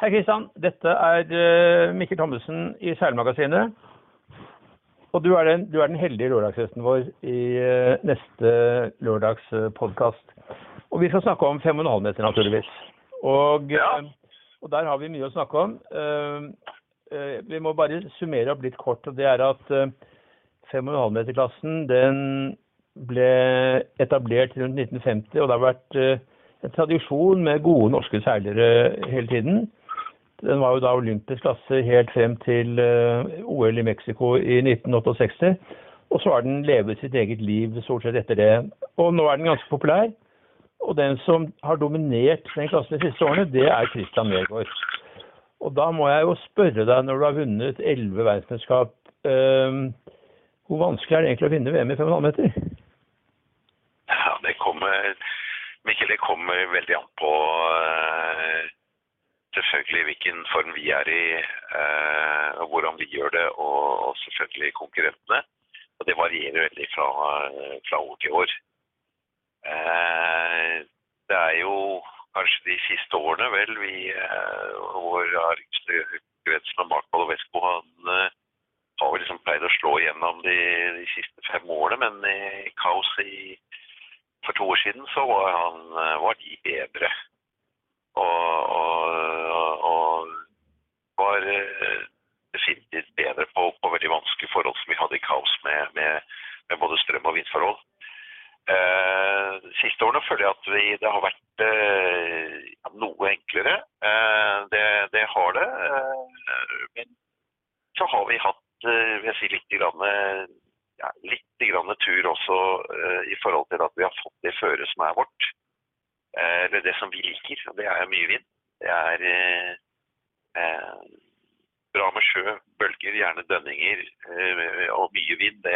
Hei Kristian, dette er uh, Mikkel Thommessen i Seilmagasinet. Og du er den, du er den heldige lørdagsgjesten vår i uh, neste lørdags podkast. Og vi skal snakke om 5,5 meter, naturligvis. Og, Ja. og der har vi mye å snakke om. vi må bare summere opp litt kort. og det er at uh, 5,5 meter-klassen den ble etablert rundt 1950, og det har vært en tradisjon med gode norske seilere hele tiden. Den var jo da olympisk klasse helt frem til uh, OL i Mexico i 1968. Og så har den levet sitt eget liv stort sett etter det. Og nå er den ganske populær. Og den som har dominert den klassen de siste årene, det er Christian Nergård. Og da må jeg jo spørre deg, når du har vunnet elleve verdensmesterskap, um, hvor vanskelig er det egentlig å vinne VM i 5,5 meter? Ja, det kommer Mikkel, det kommer veldig an på eh, selvfølgelig hvilken form vi er i, eh, og hvordan vi gjør det, og, selvfølgelig konkurrentene. Og det varierer veldig fra, fra år til år. Eh, det er jo kanskje de siste årene, vel, vi eh, hvor yngste Grensen og Mark og eh, har vel liksom pleid å slå igjennom de, de siste fem årene, men i kaos for to år siden så var, han, var de bedre. Og, og, og var eh, definitivt bedre på, på veldig vanskelige forhold som vi hadde i kaos med, med, med både strøm- og vindforhold. Eh, siste årene føler jeg at vi, det har vært eh, noe enklere. Eh, det, det, har det. Eh, men så har vi hatt eh, si, litt grann, ja, litt grann tur også uh, i forhold til at vi har fått det føret som er vårt. Uh, eller det som vi liker. og Det er mye vind. Det er eh, bra med sjø, bølger, gjerne dønninger og mye vind. Det,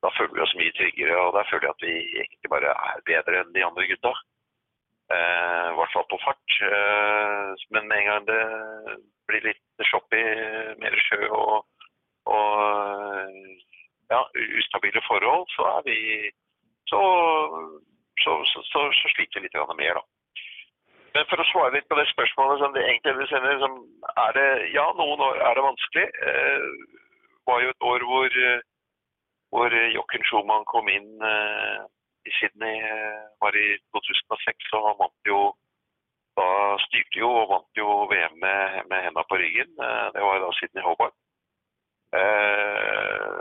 da føler vi oss mye tryggere, og da føler jeg at vi egentlig bare er bedre enn de andre gutta. I hvert fall på fart. men med en gang det blir litt shoppy, mer sjø og, og ja, ustabile forhold, så er vi så, så, så, så sliter vi litt mer, da. Men for å svare litt på det spørsmålet som det egentlig sender, som er det Ja, noen år er det vanskelig. Eh, var jo et år hvor, hvor Jochen Schumann kom inn eh, i Sydney, var i 2006, og han vant jo da styrte jo og vant jo VM med, med henda på ryggen. Eh, det var da Sydney Hobart. Eh,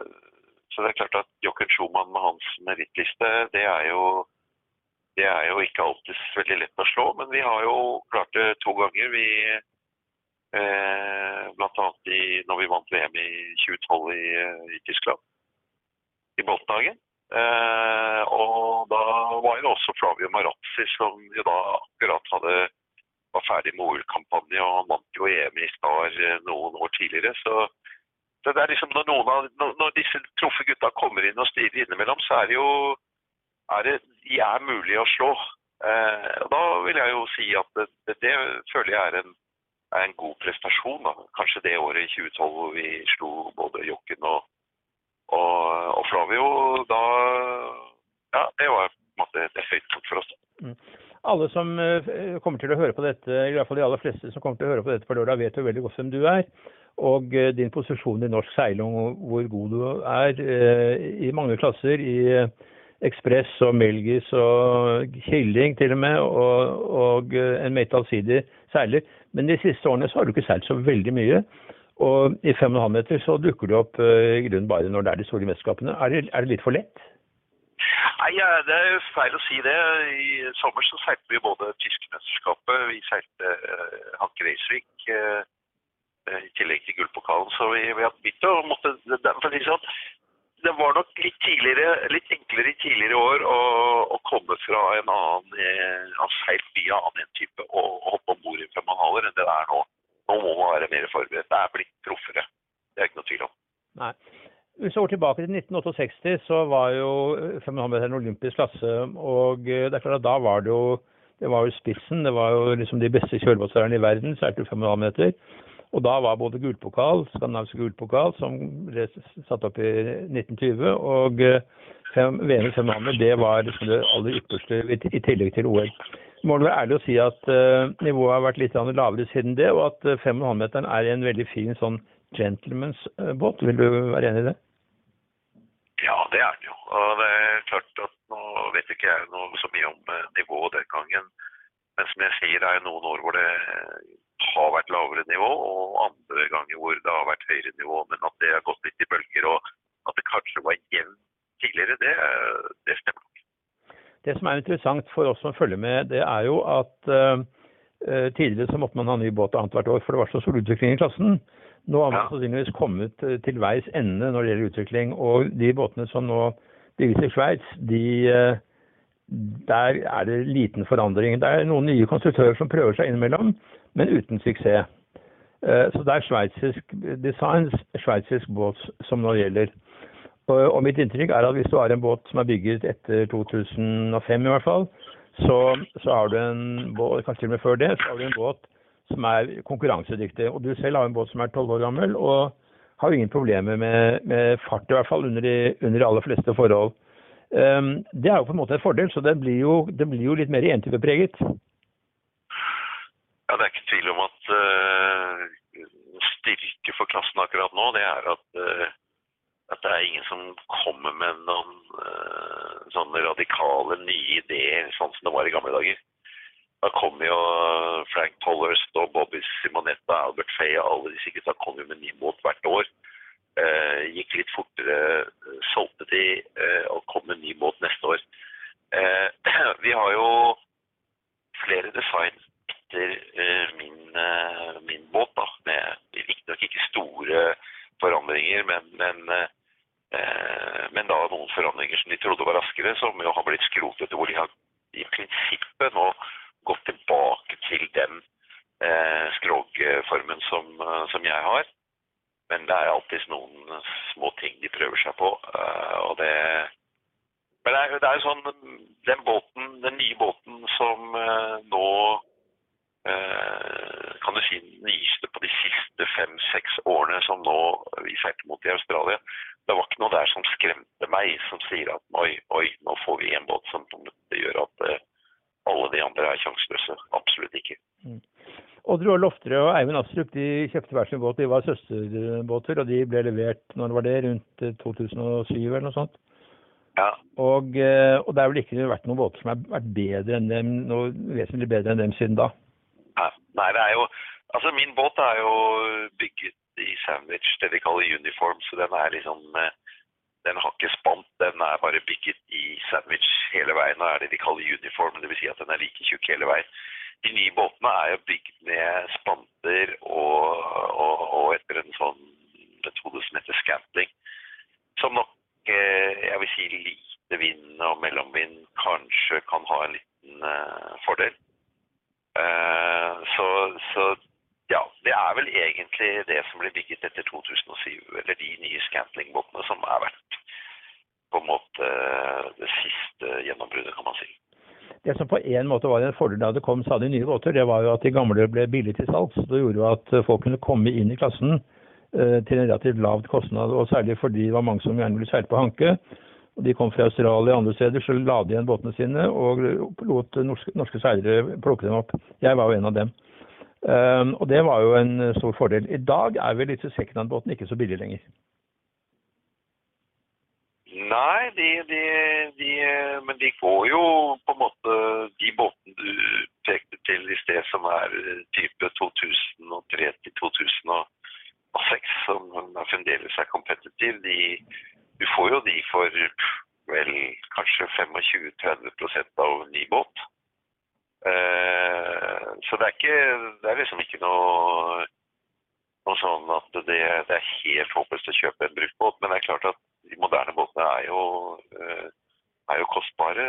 så det er klart at Jochen Schumann med hans merittliste, det er jo det er jo ikke alltid veldig lett å slå, men vi har jo klart det to ganger. Vi eh, i, når vi vant VM i 2012 i, i Tyskland, i Boltenhagen. Eh, og da var jo også Flavio Marazzi, som jo da akkurat hadde var ferdig med OL-kampanje, og han vant jo EM i Star noen år tidligere. så det er liksom når, av, når disse proffe gutta kommer inn og styrer innimellom, så er det jo er det, de er mulig å slå. Eh, og Da vil jeg jo si at det, det, det føler jeg er en, er en, god prestasjon. Da. Kanskje det året i 2012 hvor vi slo både Jokken og, og, og Flavio. Da Ja, det var på en måte et høydepunkt for oss. Mm. Alle som uh, kommer til å høre på dette, i hvert fall de aller fleste som kommer til å høre på dette på lørdag, vet jo veldig godt hvem du er og uh, din posisjon i norsk seiling hvor god du er uh, i mange klasser. I ekspress og melgis og killing til og med, og, og en mate allsidig seiler. Men de siste årene så har du ikke seilt så veldig mye. Og i 5,5 meter så dukker du opp i grunnen bare når det er de store mesterskapene. Er det, er det litt for lett? Nei, ja, Det er feil å si det. I sommer så seilte vi både Tyskermesterskapet, vi seilte uh, Hanke Reisvik uh, i tillegg til gullpokalen. Så vi, vi har begynt å måtte for å sånn, Det var nok litt, litt enklere i tidligere år å, å komme fra en annen eh, av seilt mye annen type og, og hoppe om bord i femmanhaler enn det det er nå. Nå må man være mer forberedt. Det er blitt proffere. Det er ikke noe tvil om. Nei. Hvis vi går tilbake til 1968, så var jo 5,5 meter en olympisk klasse. Og det er klart at da var det jo det var jo spissen. Det var jo liksom de beste kjølebåtseilerne i verden seilte 5,5 meter. Og da var både gullpokal, skandinavisk gullpokal, som ble satt opp i 1920, og fem, VM i 500, det var liksom det aller ypperste i tillegg til OL. må du være ærlig å si at uh, nivået har vært litt lavere siden det, og at uh, 5,5-meteren er en veldig fin sånn gentleman's båt. Vil du være enig i det? Ja, det er det jo. Og det er klart at nå vet ikke jeg noe så mye om nivået den gangen. Men som jeg sier, det er noen år hvor det har vært lavere nivå, og andre ganger hvor det har vært høyere nivå. Men at det har gått litt i bølger, og at det kanskje var jevnt tidligere, det, det stemmer nok. Det som er interessant for oss som følger med, det er jo at uh, tidligere så måtte man ha ny båt annethvert år, for det var så stor utvikling i klassen. Nå har man ja. sannsynligvis kommet til veis ende når det gjelder utvikling. Og de båtene som nå bygges i Sveits, de, der er det liten forandring. Det er noen nye konstruktører som prøver seg innimellom, men uten suksess. Så det er sveitsisk designs, sveitsisk båt som nå gjelder. Og mitt inntrykk er at hvis du har en båt som er bygget etter 2005 i hvert fall, så, så har du en båt, kanskje til og med før det, så har du en båt som er konkurransedyktig. Og du selv har en båt som er tolv år gammel og har ingen problemer med, med, fart, i hvert fall under de, under de aller fleste forhold. Um, det er jo på en måte en fordel, så det blir jo, det blir jo litt mer entypepreget. Ja, det er ikke tvil om at uh, styrke for klassen akkurat nå, det er at uh, at det er ingen som kommer med noen uh, sånne radikale nye ideer, sånn som det var i gamle dager. Da kom jo Frank Tollerst og Bobby Simonetta, Albert Fay og alle disse gutta kom jo med ny båt hvert år. Uh, gikk litt fortere, solgte de og kom med ny båt neste år. vi har jo flere design etter min, min båt, da, med riktignok ikke store forandringer, men, men Eh, men da noen forandringer som de trodde var raskere, som jo har blitt skrotet. Hvor de har i prinsippet nå gått tilbake til den eh, skrogformen som, eh, som, jeg har. Men det er alltid noen små ting de prøver seg på. Eh, og det Men det er, jo sånn Den båten, den nye båten som eh, nå eh, kan du si nyeste på de siste fem-seks årene som nå vi seilte mot i Australia, det var ikke noe der som skremte meg, som sier at oi, oi, nå får vi en båt som gjør at uh, alle de andre er sjanseløse. Absolutt ikke. Mm. Oddrud Lofterød og Eivind Astrup de kjøpte hver sin båt. De var søsterbåter, og de ble levert når det var det, rundt 2007 eh, eller noe sånt? Ja. Og, eh, og det er vel ikke vært noen båter som har vært bedre enn dem, noe vesentlig bedre enn dem siden da? Nei, det er jo Altså, min båt er jo bygget i sandwich, det de kaller uniform. Så den er liksom eh, Den har ikke spant, den er bare bygget i sandwich hele veien. og er det de kaller uniform, dvs. Si at den er like tjukk hele veien. De nye båtene er jo bygd med spanter og, og, og etter en sånn metode som heter scantling. Som nok, eh, jeg vil si lite vind og mellomvind, kanskje kan ha en liten uh, fordel. Uh, så, så ja, det er vel egentlig det som ble bygget etter 2007, eller de nye Scantling-båtene som har vært på en måte det siste gjennombruddet, kan man si. Det som på en måte var en fordel da det kom stadig nye båter, det var jo at de gamle ble billig til salgs. Det gjorde jo at folk kunne komme inn i klassen eh, til en relativt lav kostnad, og særlig fordi det var mange som gjerne ville seile på hanke. Og De kom fra Australia og andre steder, så la de igjen båtene sine og lot norske, norske seilere plukke dem opp. Jeg var jo en av dem. Um, og det var jo en stor fordel. I dag er vel disse secondhand-båtene ikke så billige lenger? Nei, de, de, de, men de går jo på en måte De båtene du pekte til i sted, som er type 2003 til 2006, som fremdeles er kompetitiv, de, du får jo de for vel kanskje 25-30% av ny båt. Uh, så det er, ikke, det er liksom ikke noe, noe sånn at det, det, er helt håpløst å kjøpe en brukt båt. Men det er klart at de moderne båtene er jo, uh, er jo kostbare.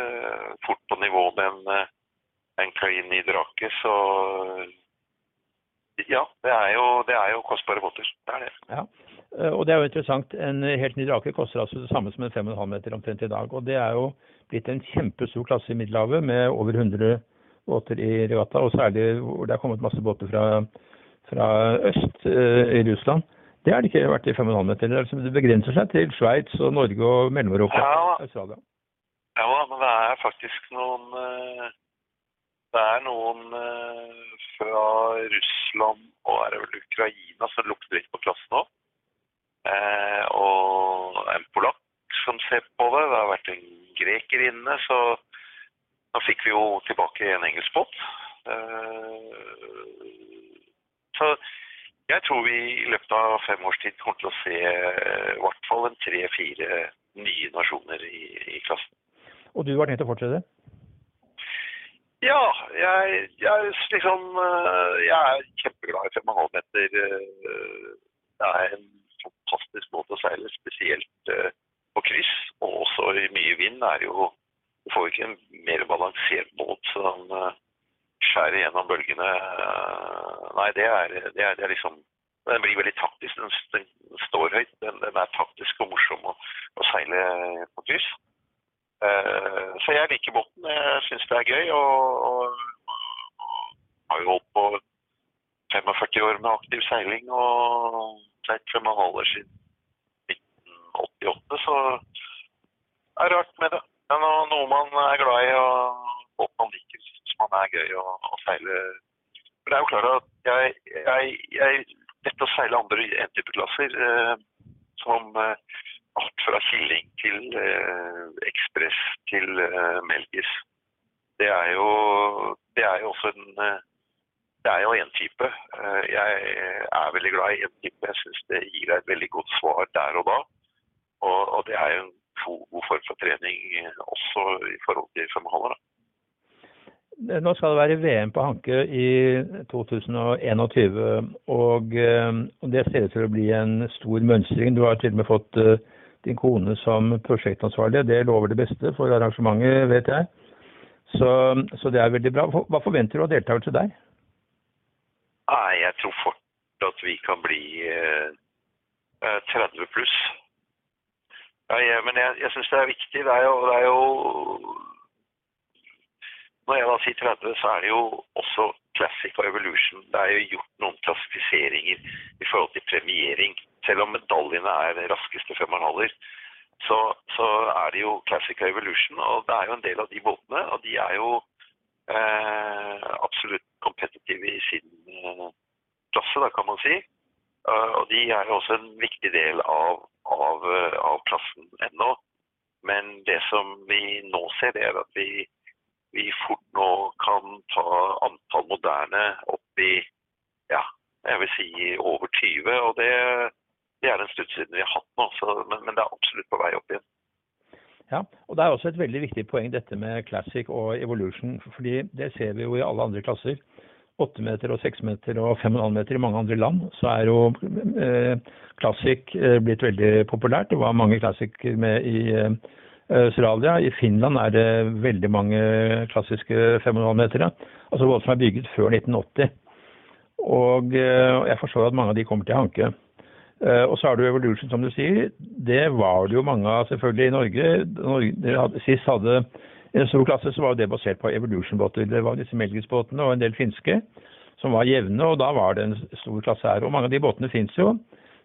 Fort på nivå med en, eh, en Kaini Drake. Så ja, det er, jo, det er jo kostbare båter. Det er det. Ja. Og det er jo interessant. En helt ny drake koster altså det samme som en 5,5 meter omtrent i dag. Og det er jo blitt en kjempestor klasse i Middelhavet med over 100 båter i regatta, og særlig hvor det er kommet masse båter fra, fra øst eh, i Russland. Det har det ikke vært i 5,5 meter. Det, altså, begrenser seg til Sveits og Norge og Mellom-Europa ja, Australia. Ja, men det er faktisk noen, eh, det er noen eh, fra Russland og er det vel Ukraina som lukter litt på klassen òg. Eh, og en polakk ser på det. Det har vært en greker inne, så da fikk vi jo tilbake en engelsk båt. Eh, så jeg tror vi i løpet av fem års tid kommer til å se eh, i hvert fall en tre-fire nye nasjoner i, i klassen. Og du har tenkt å fortsette? Ja, jeg, jeg liksom eh, Jeg er kjempeglad i 5,5 meter. Det er en fantastisk måte å seile, spesielt på kryss. Og også i mye vind er jo Du får ikke en mer balansert båt som eh, skjærer gjennom bølgene. Eh, Nei, det er, det er, det er liksom Den blir veldig taktisk. Den, den står høyt. Den, den er taktisk og morsom å, å seile på kryss. Eh, Så jeg liker båten. Jeg syns det er gøy. Og, og, har jo holdt på 45 år med aktiv seiling og seilt år siden 1988, så det rart med det. Det er noe, man er glad i og båt man liker, syns man er gøy å, å seile. Men det er jo klart at jeg, jeg, jeg Dette å seile andre N-type-klasser, eh, som eh, alt fra Killing til eh, Ekspress til eh, Melgis. Det er jo det er jo også en eh, det er jo én type. Eh, Jeg er veldig glad i én type. Jeg syns det gir deg et veldig godt svar der og da. Og, og det er jo en god form for trening eh, også i forhold til svømmehaller. Nå skal det være VM på Hanke i 2021, og, eh, det ser ut til å bli en stor mønstring. Du har til og med fått eh, din kone som prosjektansvarlig. Det lover det beste for arrangementet, vet jeg. Så, så det er veldig bra. Hva forventer du av deltakelse der? Nei, jeg tror fort at vi kan bli eh, eh, 30 pluss. Ja, jeg, men jeg, jeg syns det er viktig. Det er jo, det er jo Når jeg da sier 30, så er det jo også Classic og Evolution. Det er jo gjort noen klassifiseringer i forhold til premiering. Selv om medaljene er raskeste femmerhaller, så, så er det jo Classic og Evolution. Og det er jo en del av de båtene, og de er jo eh, absolutt competitive i sin eh, klasse, da kan man si. Uh, og de er jo også en viktig del av, av, eh, av plassen ennå. Men det som vi nå ser, det er at vi, vi fort nå kan ta antall moderne opp i ja, jeg vil si over 20. Og det, det er en stund siden vi har hatt nå, så, men, men det er absolutt på vei opp igjen. Ja, og Det er også et veldig viktig poeng dette med Classic og Evolution. fordi Det ser vi jo i alle andre klasser. 8 meter og 6 meter og 5,5 meter i mange andre land, så er jo eh, eh, blitt veldig populært. Det var mange classicer med i eh, Australia. I Finland er det veldig mange klassiske 5,5 meter. Altså både som er bygget før 1980. Og eh, jeg forstår at mange av de kommer til Hanke. Eh, og så har du Evolution, som du sier. Det var det jo mange av selvfølgelig i Norge. Norge sist hadde, hadde en stor klasse, så var det basert på Evolution-båter. Det var disse Melgis-båtene og en del finske som var jevne, og da var det en stor klasse her. Og mange av de båtene fins jo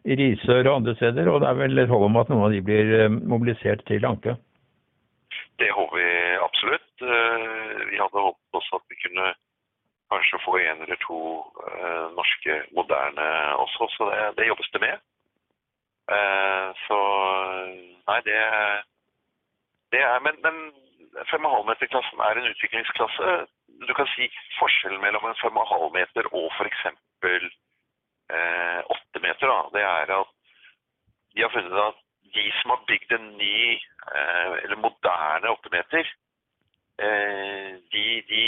i Risør og andre steder, og det er vel håp om at noen av de blir eh, mobilisert til Anke. Det håper vi absolutt. Eh, Vi hadde håpet også at vi kunne kanskje få en eller to eh, norske moderne også, så det, det jobbes det med. Eh, Så nei, det, det er Men, men 5,5 meter-klassen er en utviklingsklasse. Du kan si forskjellen mellom en 5,5 meter og f.eks. Eh, 8 meter, det er at de har funnet at de som har bygd en ny eh, eller moderne 8 meter, eh, de, de,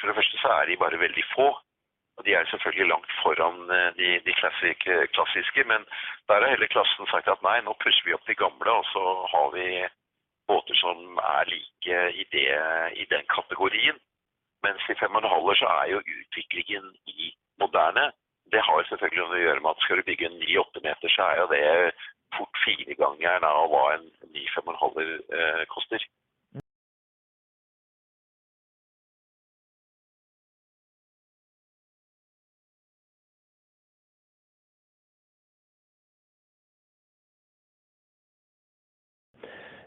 for det første så er de bare veldig få. Og de er selvfølgelig langt foran eh, de, de klassiske, klassiske, men der har hele klassen sagt at nei, nå pusser vi opp de gamle, og så har vi båter som er like i, det, i den kategorien. Mens i 5,5 så er jo utviklingen i moderne Det har selvfølgelig noe å gjøre med at skal du bygge en ny 8 meter, så er jo det fort firegangeren av hva en ny 5,5 eh, koster.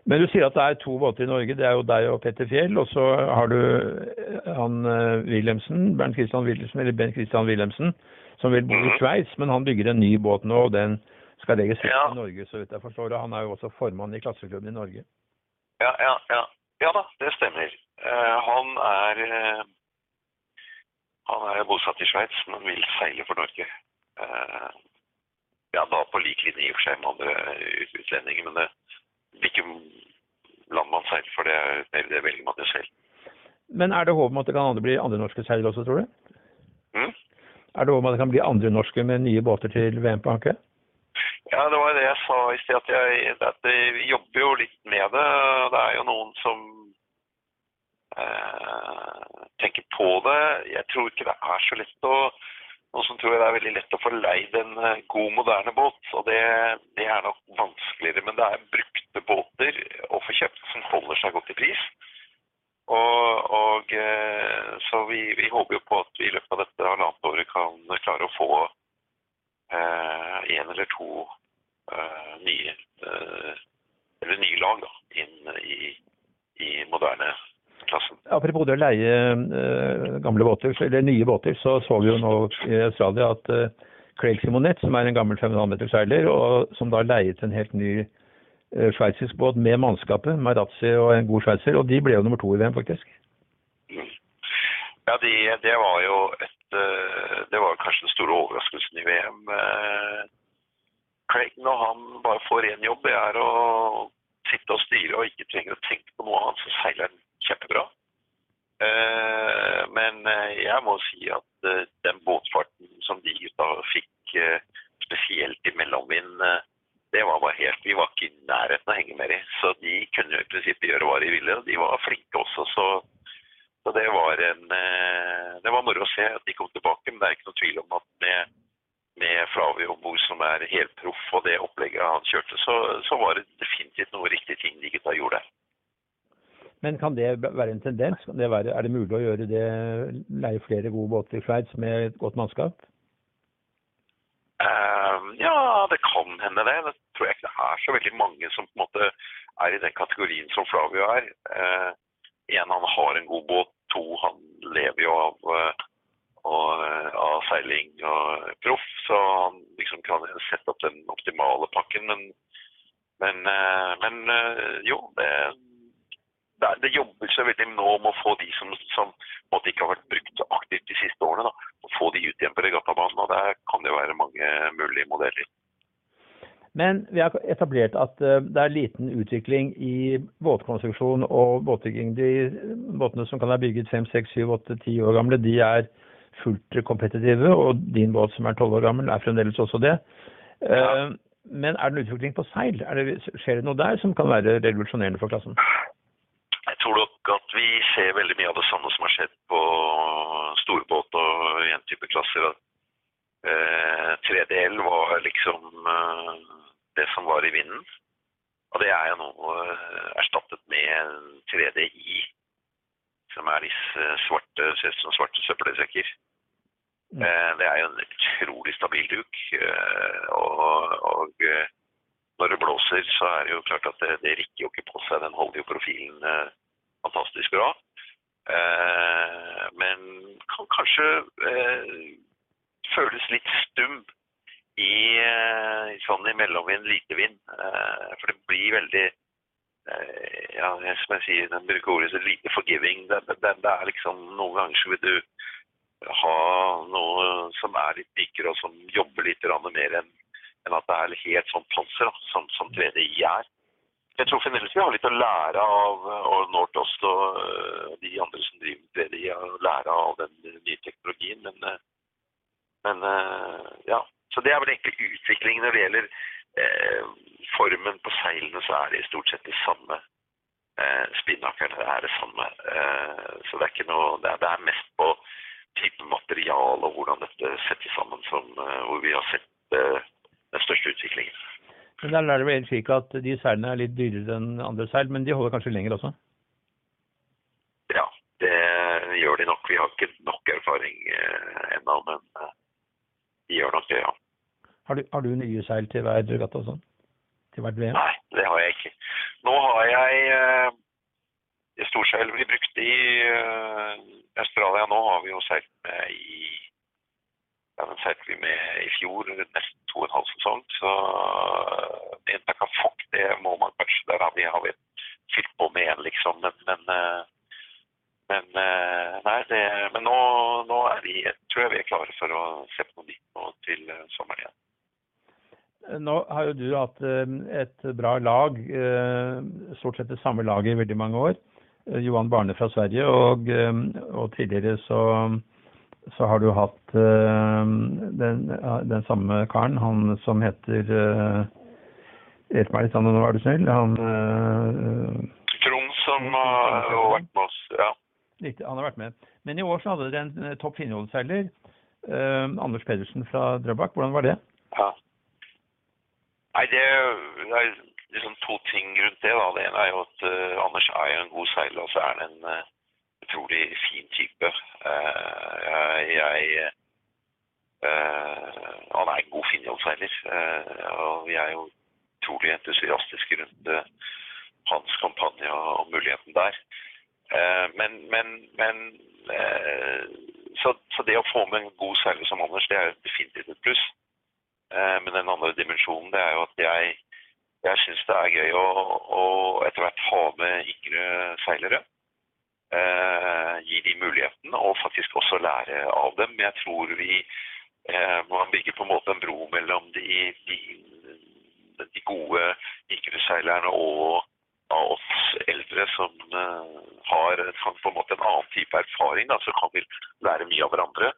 Men du sier at det er to båter i Norge. Det er jo deg og Petter Fjell. Og så har du eh, han eh, Wilhelmsen, Bernt Christian Wilhelmsen, eller Bent Christian Wilhelmsen, som vil bo i Mhm. Sveits. Men han bygger en ny båt nå, og den skal ut Ja. i Norge, så vidt jeg forstår. Og han er jo også formann i klasseklubben i Norge. Ja, ja, ja. ja da, det stemmer. Uh, han er uh, han er bosatt i Sveits, men vil seile for Norge. Uh, ja, da på lik linje i og for seg med andre ut- utlendinger, men det hvilket land man seiler for, det, det, det velger man jo selv. Men er det håp om at det kan bli andre norske seilere også, tror du? Mm? Er det håp om at det kan bli andre norske med nye båter til VM på Anke? Ja, det var det jeg sa i sted, at, jeg, at vi jobber jo litt med det. Det er jo noen som eh, tenker på det. Jeg tror ikke det er så lett å Noen så tror det er veldig lett å få leid en eh, god, moderne båt. Og det, det er nok vanskeligere. Men det er brukte båter å få kjøpt som holder seg godt i pris. Og, og eh, Så vi, vi håper jo på at vi i løpet av dette halvannet året kan klare å få én eller to eh, nye eh, eller nye lag da, inn i, i moderne klassen. Apropos det å leie eh, gamle båter, eller nye båter, så så vi jo nå i Australia at eh, Craig Simonet, som er en gammel 5,5 meter seiler, og som da leiet en helt ny uh, sveitsisk båt med mannskapet, Marazzi og en god sveitser, og de ble jo nummer to i VM, faktisk. Ja, de, det var jo et eh, Det var kanskje den store overraskelsen i VM. Eh, Craig, når han bare får én jobb, det er å sitte og styre og ikke trenger å tenke på noe annet, så seiler han kjempebra. Eh, Men eh, jeg må si at eh, den båtfarten som de gutta fikk, spesielt i mellomvind, det var bare helt Vi var ikke i nærheten av å henge med i. Så de kunne jo i prinsippet gjøre hva de ville. og De var flinke også, så så det var en Det var moro å se at de kom tilbake, men det er ikke noe tvil om at med, med Flavio om bord, som er helproff, og det opplegget han kjørte, så, så var det definitivt noe riktige ting de gutta gjorde. Men kan det være en tendens? Det være, er det mulig å gjøre det, leie flere gode båter i Sveits med et godt mannskap? Eh, ja, det kan hende det. Det tror jeg ikke det er så veldig mange som på en måte er i den kategorien som Flavio er. Én, en, han har en god båt. To, han lever jo av, eh, og, eh, av seiling og proff, så han liksom kan sette opp den optimale pakken. Men, men, eh, men jo, det, det, det jobbes jo veldig nå med å få de som, som måtte ikke har vært brukt aktivt de siste årene, da, å få de ut igjen på regattabanen. Og der kan det være mange mulige modeller. Men vi har etablert at eh, det er liten utvikling i båtkonstruksjon og båtbygging. De båtene som kan være bygget 5, 6, 7, 8, 10 år gamle, de er fullt kompetitive. Og din båt som er 12 år gammel, er fremdeles også det. Ja. Eh, Men er det en utvikling på seil? Det, skjer det noe der som kan være revolusjonerende for klassen? Jeg tror nok at vi ser veldig mye av det samme som har skjedd på storbåt og en type klasser. At, eh, 3DL var liksom eh, det som var i vinden. Og det er jo nå eh, erstattet med 3DI, som er disse svarte, ser ut som svarte søppelsekker. Mm. Eh, det er jo en utrolig stabil duk. eh, og, og eh, når det blåser, så er det jo klart at det, det rikker jo ikke på seg. Den holder jo profilen fantastisk bra. Eh, men kan kanskje eh, føles litt stum i eh, sånn i mellomvind, lite vind. Eh, for det blir veldig eh, ja, som jeg sier, den bruker ordet så lite forgiving. Det, det, det, er liksom Noen ganger så vil du ha noe som er litt mykere, og som jobber litt mer enn at det er helt sånn panser da, som, som 3DI er. Jeg tror fremdeles vi har litt å lære av Nordost og øh, de andre som driver med 3DI, å lære av den nye teknologien. Men, øh, men øh, ja, så det er vel egentlig utviklingen når det gjelder eh, formen på seilene, så er det stort sett det samme. Eh, Spinnakerne er det samme. Eh, så det er ikke noe, det er, det er mest på type material og hvordan dette settes sammen som, eh, hvor vi har sett eh, den største utviklingen. Men der er det vel slik at de seilene er litt dyrere enn andre seil, men de holder kanskje lenger også? Ja, det gjør de nok. Vi har ikke nok erfaring eh, ennå, men eh, de gjør nok det, ja. Har du, har du nye seil til hver regatta og sånn? Til hvert VM? Nei, det har jeg ikke. Nå har jeg uh, storseil vi brukte i Australia nå, har vi jo seilt med i Den seilte vi med i fjor, nesten to og en halv sesong. Så med inntak av Takafok, det må man kanskje Der har vi, har vi fylt på med igjen, liksom. Men, men, uh, men nei, det, men nå, nå vi, tror jeg vi er klare for å se på noe nytt nå til sommeren igjen. Nå har jo du hatt et bra lag, stort sett det samme laget i veldig mange år. Johan Barne fra Sverige, og, og tidligere så, så, har du hatt den, den, samme karen, han som heter Hjelp meg litt, nå er du snill. Han Trond som har vært med oss, ja. Riktig, han har vært med. Men i år så hadde dere en topp finholdsseiler, Anders Pedersen fra Drøbak. Hvordan var det? Ja. Nei, det er liksom to ting rundt det. da. Det ene er jo at uh, Anders er jo en god seiler, og så er han en uh, utrolig fin type. Uh, jeg Han er en god finjolseiler, og vi er jo utrolig entusiastiske rundt hans kampanje og, muligheten der. men, men, men så, så, det å få med en god seiler som Anders, det er jo definitivt et pluss. Men den andre dimensjonen det er jo at jeg jeg syns det er gøy å, å, etter hvert ha med yngre seilere. Eh, gi de muligheten, og faktisk også lære av dem. Jeg tror vi eh, man bygger på en måte en bro mellom de, de, de gode yngre seilerne og av oss eldre som eh, har på en måte en annen type erfaring, da, så kan vi lære mye av hverandre.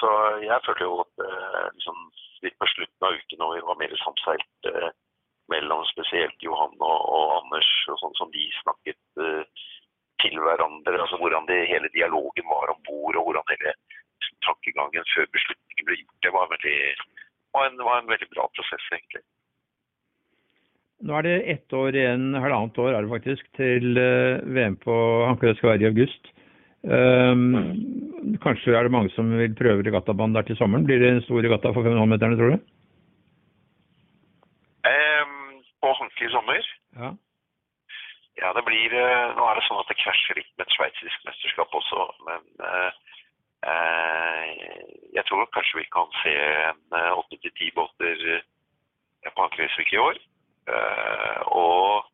Så jeg følte jo at eh, liksom, litt på slutten av uken når vi var mer samseilt eh, mellom spesielt Johan og, og Anders, og sånn som de snakket uh, til hverandre. altså Hvordan det, hele dialogen var om bord, og hvordan hele tankegangen før beslutningen ble gjort. Det var, veldig, var, en, var en veldig bra prosess, egentlig. Nå er det ett år igjen, halvannet år er det faktisk, til uh, VM på Hankerød skal være i august. Um, kanskje er det mange som vil prøve regattabanen der til sommeren. Blir det en stor regatta for 5,5-meterne, tror du? i sommer. Ja. Ja, det blir eh, Nå er det sånn at det krasjer litt med et sveitsisk mesterskap også, men eh, eh, jeg tror kanskje vi kan se åtte til ti båter på Ankerøysvik i år. og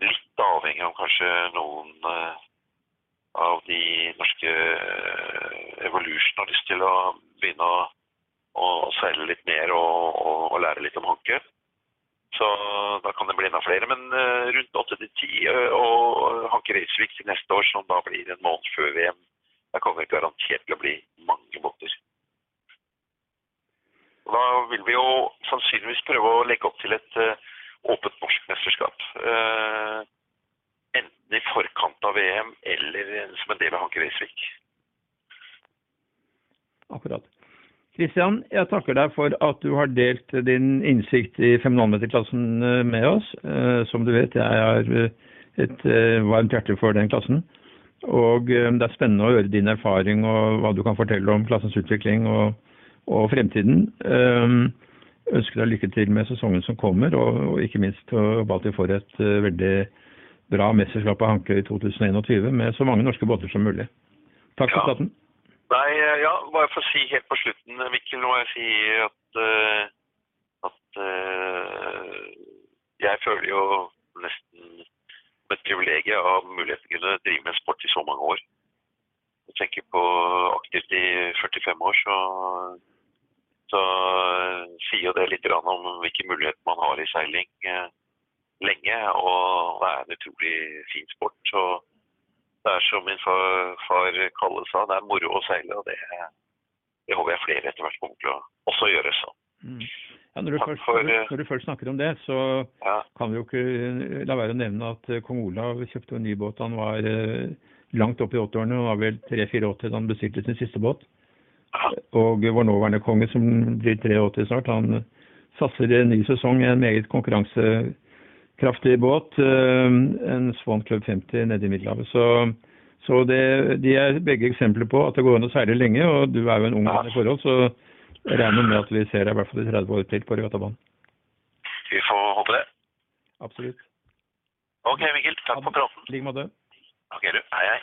litt avhengig av kanskje noen av de norske Evolution har lyst til å begynne å, å seile litt mer og, og, og lære litt om håndkø. Så da kan det bli enda flere. Men uh, rundt 8 til 10 uh, og Hanke Reisvik til neste år, som da blir en måned før VM. Der kommer det garantert til å bli mange båter. Da vil vi jo sannsynligvis prøve å legge opp til et åpent norsk mesterskap. Enten i forkant av VM eller som en del av Hanke Reisvik. Akkurat. Kristian, jeg takker deg for at du har delt din innsikt i 5,5-meterklassen eh, med oss. Eh, som du vet, jeg har eh, et varmt hjerte for den klassen. Og det er spennende å høre din erfaring og hva du kan fortelle om klassens utvikling og, og fremtiden. Jeg ønsker deg lykke til med sesongen som kommer, og, og ikke minst håper at vi får et veldig bra mesterskap av Hanke i 2021 med så mange norske båter som mulig. Takk for. Ja. Nei, eh, ja, bare for å si helt på slutten, Mikkel, Mikkel, må jeg si at, uh, at jeg føler jo nesten som et privilegium av muligheten til å drive med sport i så mange år. Jeg tenker på aktivt i 45 år, så, så sier det litt om hvilke muligheter man har i seiling lenge. Og det er en utrolig fin sport. Det er som min far, far Kalle sa, det er moro å seile. Og det, det håper jeg flere etter hvert kommer til å også gjøre. så. Mm. Ja, når, du først, for, når, du først, snakker om det, så ja. kan vi jo ikke la være å nevne at eh, kong Olav kjøpte en ny båt. Han var eh, langt opp i åtteårene, han var vel 3-84 da han bestilte sin siste båt. Ja. Og vår nåværende konge, som blir 83 snart, han satser en ny sesong i en meget konkurranse kraftig båt. Eh, en Swan Club 50 nede i Middelhavet. Så, så det, de er begge eksempler på at det går an å seile lenge. Og du er jo en ung mann i forhold, så jeg regner med at vi ser deg i hvert fall i 30 år til på regattabanen. Vi får håpe det. Absolutt. Ok, Mikkel. Takk for praten. I like måte. Ok, du. Hei, hei.